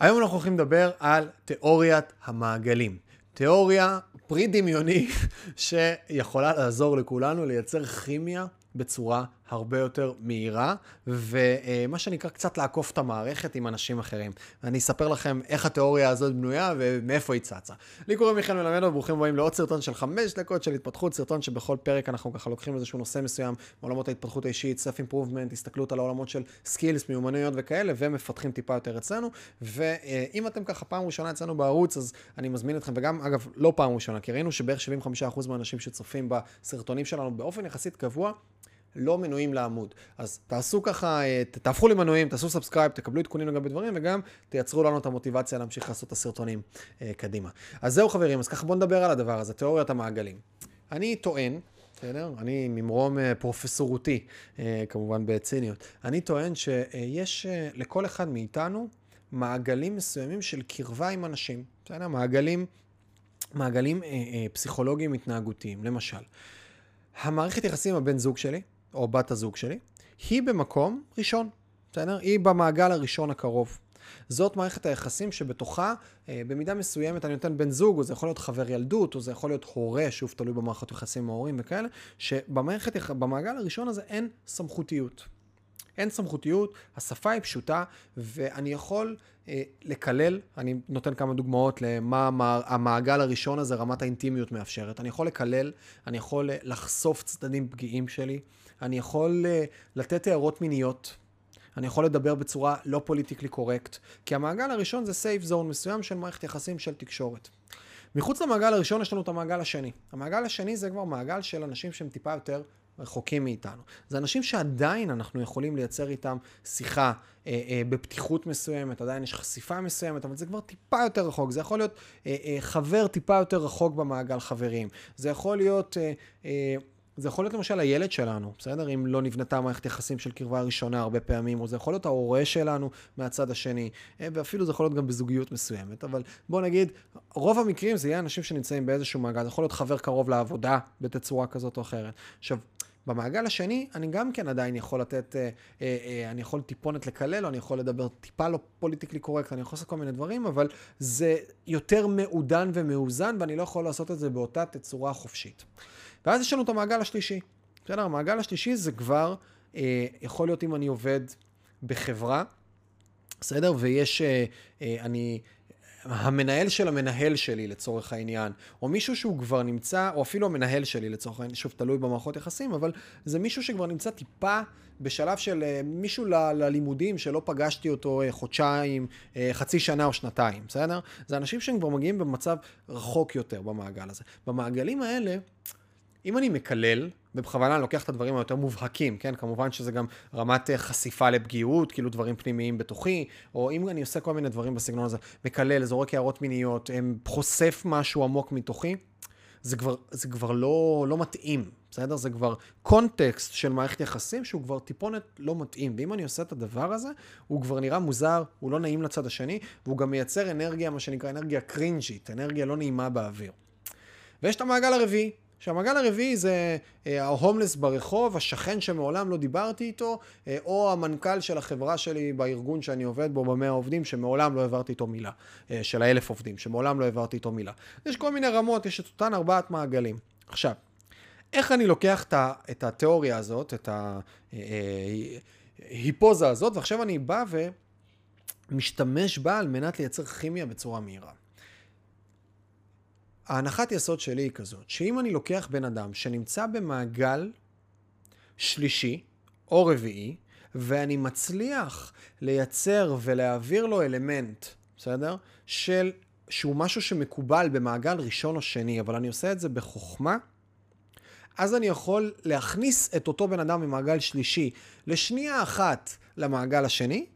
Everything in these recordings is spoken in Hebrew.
היום אנחנו הולכים לדבר על תיאוריית המעגלים. תיאוריה פרי דמיוני שיכולה לעזור לכולנו לייצר כימיה בצורה הרבה יותר מהירה, ומה שנקרא קצת לעקוף את המערכת עם אנשים אחרים. ואני אספר לכם איך התיאוריה הזאת בנויה ומאיפה היא צצה. לי קוראים מיכאל מלמד וברוכים הבאים לעוד סרטון של חמש דקות של התפתחות, סרטון שבכל פרק אנחנו ככה לוקחים איזשהו נושא מסוים, מעולמות ההתפתחות האישית, self improvement, הסתכלות על העולמות של skills, מיומנויות וכאלה, ומפתחים טיפה יותר אצלנו. ואם אתם ככה פעם ראשונה אצלנו בערוץ, אז אני מזמין אתכם, וגם אגב, לא פעם ראשונה, כי ראינו שבערך 75% מהאנשים שצופים בסרטונים שלנו באופן יחסית קבוע, לא מנויים לעמוד. אז תעשו ככה, אה, תהפכו למנויים, תעשו subscribe, תקבלו עדכונים לגבי דברים, וגם תייצרו לנו את המוטיבציה להמשיך לעשות את הסרטונים אה, קדימה. אז זהו חברים, אז ככה בואו נדבר על הדבר הזה, תיאוריית המעגלים. אני טוען, בסדר? אני ממרום אה, פרופסורותי, אה, כמובן בציניות, אני טוען שיש אה, לכל אחד מאיתנו מעגלים מסוימים של קרבה עם אנשים, בסדר? מעגלים, מעגלים אה, אה, פסיכולוגיים התנהגותיים, למשל. המערכת יחסים עם הבן זוג שלי, או בת הזוג שלי, היא במקום ראשון, בסדר? היא במעגל הראשון הקרוב. זאת מערכת היחסים שבתוכה, אה, במידה מסוימת, אני נותן בן זוג, או זה יכול להיות חבר ילדות, או זה יכול להיות הורה, שוב תלוי במערכת יחסים עם ההורים וכאלה, שבמערכת, במעגל הראשון הזה אין סמכותיות. אין סמכותיות, השפה היא פשוטה, ואני יכול לקלל, אני נותן כמה דוגמאות למה המעגל הראשון הזה, רמת האינטימיות מאפשרת. אני יכול לקלל, אני יכול לחשוף צדדים פגיעים שלי, אני יכול אה, לתת הערות מיניות. אני יכול לדבר בצורה לא פוליטיקלי קורקט, כי המעגל הראשון זה סייף זון מסוים של מערכת יחסים של תקשורת. מחוץ למעגל הראשון יש לנו את המעגל השני. המעגל השני זה כבר מעגל של אנשים שהם טיפה יותר רחוקים מאיתנו. זה אנשים שעדיין אנחנו יכולים לייצר איתם שיחה אה, אה, בפתיחות מסוימת, עדיין יש חשיפה מסוימת, אבל זה כבר טיפה יותר רחוק. זה יכול להיות אה, אה, חבר טיפה יותר רחוק במעגל חברים. זה יכול להיות... אה, אה, זה יכול להיות למשל הילד שלנו, בסדר? אם לא נבנתה מערכת יחסים של קרבה ראשונה הרבה פעמים, או זה יכול להיות ההורה שלנו מהצד השני, אה, ואפילו זה יכול להיות גם בזוגיות מסוימת. אבל בוא נגיד, רוב המקרים זה יהיה אנשים שנמצאים באיזשהו מעגל, זה יכול להיות חבר קרוב לעבודה בתצורה כזאת או אחרת. עכשיו, במעגל השני, אני גם כן עדיין יכול לתת, אה, אה, אה, אני יכול טיפונת לקלל, או אני יכול לדבר טיפה לא פוליטיקלי קורקט, אני יכול לעשות כל מיני דברים, אבל זה יותר מעודן ומאוזן, ואני לא יכול לעשות את זה באותה תצורה חופשית. ואז יש לנו את המעגל השלישי. בסדר, המעגל השלישי זה כבר, אה, יכול להיות אם אני עובד בחברה, בסדר? ויש, אה, אה, אני... המנהל של המנהל שלי לצורך העניין, או מישהו שהוא כבר נמצא, או אפילו המנהל שלי לצורך העניין, שוב, תלוי במערכות יחסים, אבל זה מישהו שכבר נמצא טיפה בשלב של אה, מישהו ל- ללימודים שלא פגשתי אותו אה, חודשיים, אה, חצי שנה או שנתיים, בסדר? זה אנשים שהם כבר מגיעים במצב רחוק יותר במעגל הזה. במעגלים האלה, אם אני מקלל, ובכוונה אני לוקח את הדברים היותר מובהקים, כן? כמובן שזה גם רמת חשיפה לפגיעות, כאילו דברים פנימיים בתוכי, או אם אני עושה כל מיני דברים בסגנון הזה, מקלל, זורק הערות מיניות, חושף משהו עמוק מתוכי, זה כבר, זה כבר לא, לא מתאים, בסדר? זה כבר קונטקסט של מערכת יחסים שהוא כבר טיפונת לא מתאים. ואם אני עושה את הדבר הזה, הוא כבר נראה מוזר, הוא לא נעים לצד השני, והוא גם מייצר אנרגיה, מה שנקרא אנרגיה קרינג'ית, אנרגיה לא נעימה באוויר. ויש את המעגל הרביעי, שהמעגל הרביעי זה אה, ההומלס ברחוב, השכן שמעולם לא דיברתי איתו, אה, או המנכ"ל של החברה שלי בארגון שאני עובד בו, במאה העובדים, שמעולם לא העברתי איתו מילה, אה, של האלף עובדים, שמעולם לא העברתי איתו מילה. יש כל מיני רמות, יש את אותן ארבעת מעגלים. עכשיו, איך אני לוקח את התיאוריה הזאת, את ההיפוזה הזאת, ועכשיו אני בא ומשתמש בה על מנת לייצר כימיה בצורה מהירה. ההנחת יסוד שלי היא כזאת, שאם אני לוקח בן אדם שנמצא במעגל שלישי או רביעי, ואני מצליח לייצר ולהעביר לו אלמנט, בסדר? של, שהוא משהו שמקובל במעגל ראשון או שני, אבל אני עושה את זה בחוכמה, אז אני יכול להכניס את אותו בן אדם ממעגל שלישי לשנייה אחת למעגל השני,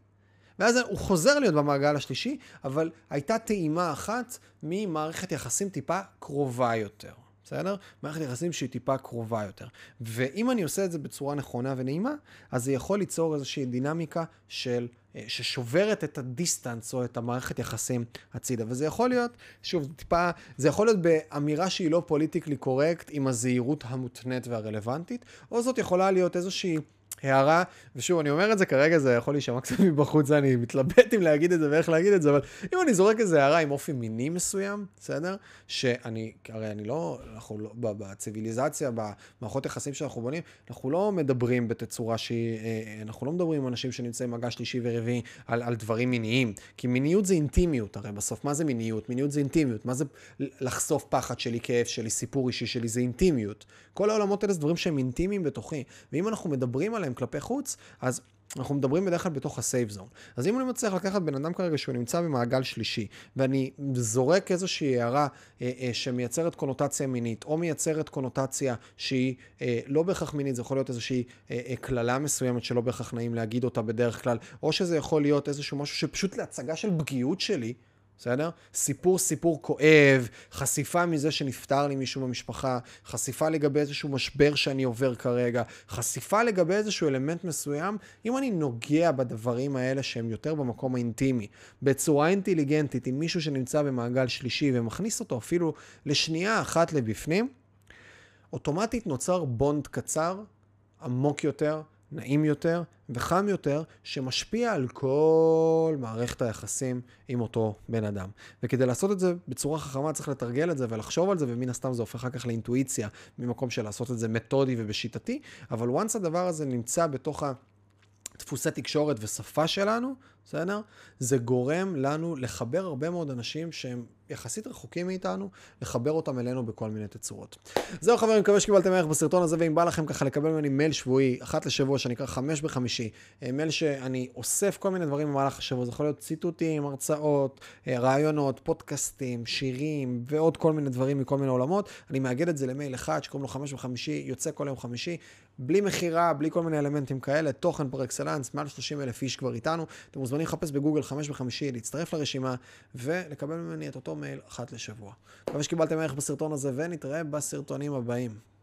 ואז הוא חוזר להיות במעגל השלישי, אבל הייתה טעימה אחת ממערכת יחסים טיפה קרובה יותר. בסדר? מערכת יחסים שהיא טיפה קרובה יותר. ואם אני עושה את זה בצורה נכונה ונעימה, אז זה יכול ליצור איזושהי דינמיקה של, אה, ששוברת את ה distance או את המערכת יחסים הצידה. וזה יכול להיות, שוב, טיפה, זה יכול להיות באמירה שהיא לא politically correct עם הזהירות המותנית והרלוונטית, או זאת יכולה להיות איזושהי הערה, ושוב, אני אומר את זה כרגע, זה יכול להישמע קצת מבחוץ, אני מתלבט אם להגיד את זה ואיך להגיד את זה, אבל אם אני זורק איזה הערה עם אופי מיני מסוים, בסדר? שאני, הרי אני לא, אנחנו לא, בציוויליזציה, במערכות יחסים שאנחנו בונים, אנחנו לא מדברים בתצורה שהיא, אה, אנחנו לא מדברים עם אנשים שנמצאים במגע שלישי ורביעי על, על דברים מיניים, כי מיניות זה אינטימיות, הרי בסוף, מה זה מיניות? מיניות זה אינטימיות, מה זה לחשוף פחד שלי, כאב שלי, סיפור אישי שלי, זה אינטימיות. כל העולמות האלה זה דברים שהם אינטימיים בתוכי, ואם אנחנו מדברים עליהם כלפי חוץ, אז אנחנו מדברים בדרך כלל בתוך ה safe zone. אז אם אני מצליח לקחת בן אדם כרגע שהוא נמצא במעגל שלישי, ואני זורק איזושהי הערה אה, אה, שמייצרת קונוטציה מינית, או מייצרת קונוטציה שהיא אה, לא בהכרח מינית, זה יכול להיות איזושהי אה, אה, קללה מסוימת שלא בהכרח נעים להגיד אותה בדרך כלל, או שזה יכול להיות איזשהו משהו שפשוט להצגה של פגיעות שלי, בסדר? סיפור סיפור כואב, חשיפה מזה שנפטר לי מישהו במשפחה, חשיפה לגבי איזשהו משבר שאני עובר כרגע, חשיפה לגבי איזשהו אלמנט מסוים, אם אני נוגע בדברים האלה שהם יותר במקום האינטימי, בצורה אינטליגנטית, עם מישהו שנמצא במעגל שלישי ומכניס אותו אפילו לשנייה אחת לבפנים, אוטומטית נוצר בונד קצר, עמוק יותר, נעים יותר וחם יותר, שמשפיע על כל מערכת היחסים עם אותו בן אדם. וכדי לעשות את זה בצורה חכמה צריך לתרגל את זה ולחשוב על זה, ומן הסתם זה הופך אחר כך לאינטואיציה, ממקום של לעשות את זה מתודי ובשיטתי, אבל once הדבר הזה נמצא בתוך ה... דפוסי תקשורת ושפה שלנו, בסדר? זה גורם לנו לחבר הרבה מאוד אנשים שהם יחסית רחוקים מאיתנו, לחבר אותם אלינו בכל מיני תצורות. זהו חברים, מקווה שקיבלתם ערך בסרטון הזה, ואם בא לכם ככה לקבל ממני מייל שבועי, אחת לשבוע, שנקרא חמש בחמישי, אה, מייל שאני אוסף כל מיני דברים במהלך השבוע, זה יכול להיות ציטוטים, הרצאות, אה, רעיונות, פודקאסטים, שירים, ועוד כל מיני דברים מכל מיני עולמות. אני מאגד את זה למייל אחד שקוראים לו חמש בחמישי, יוצא כל יום חמישי, בלי מכירה, בלי כל מיני אלמנטים כאלה, תוכן פר אקסלנס, מעל 30 אלף איש כבר איתנו. אתם מוזמנים לחפש בגוגל חמש בחמישי, להצטרף לרשימה ולקבל ממני את אותו מייל אחת לשבוע. מקווה שקיבלתם ערך בסרטון הזה ונתראה בסרטונים הבאים.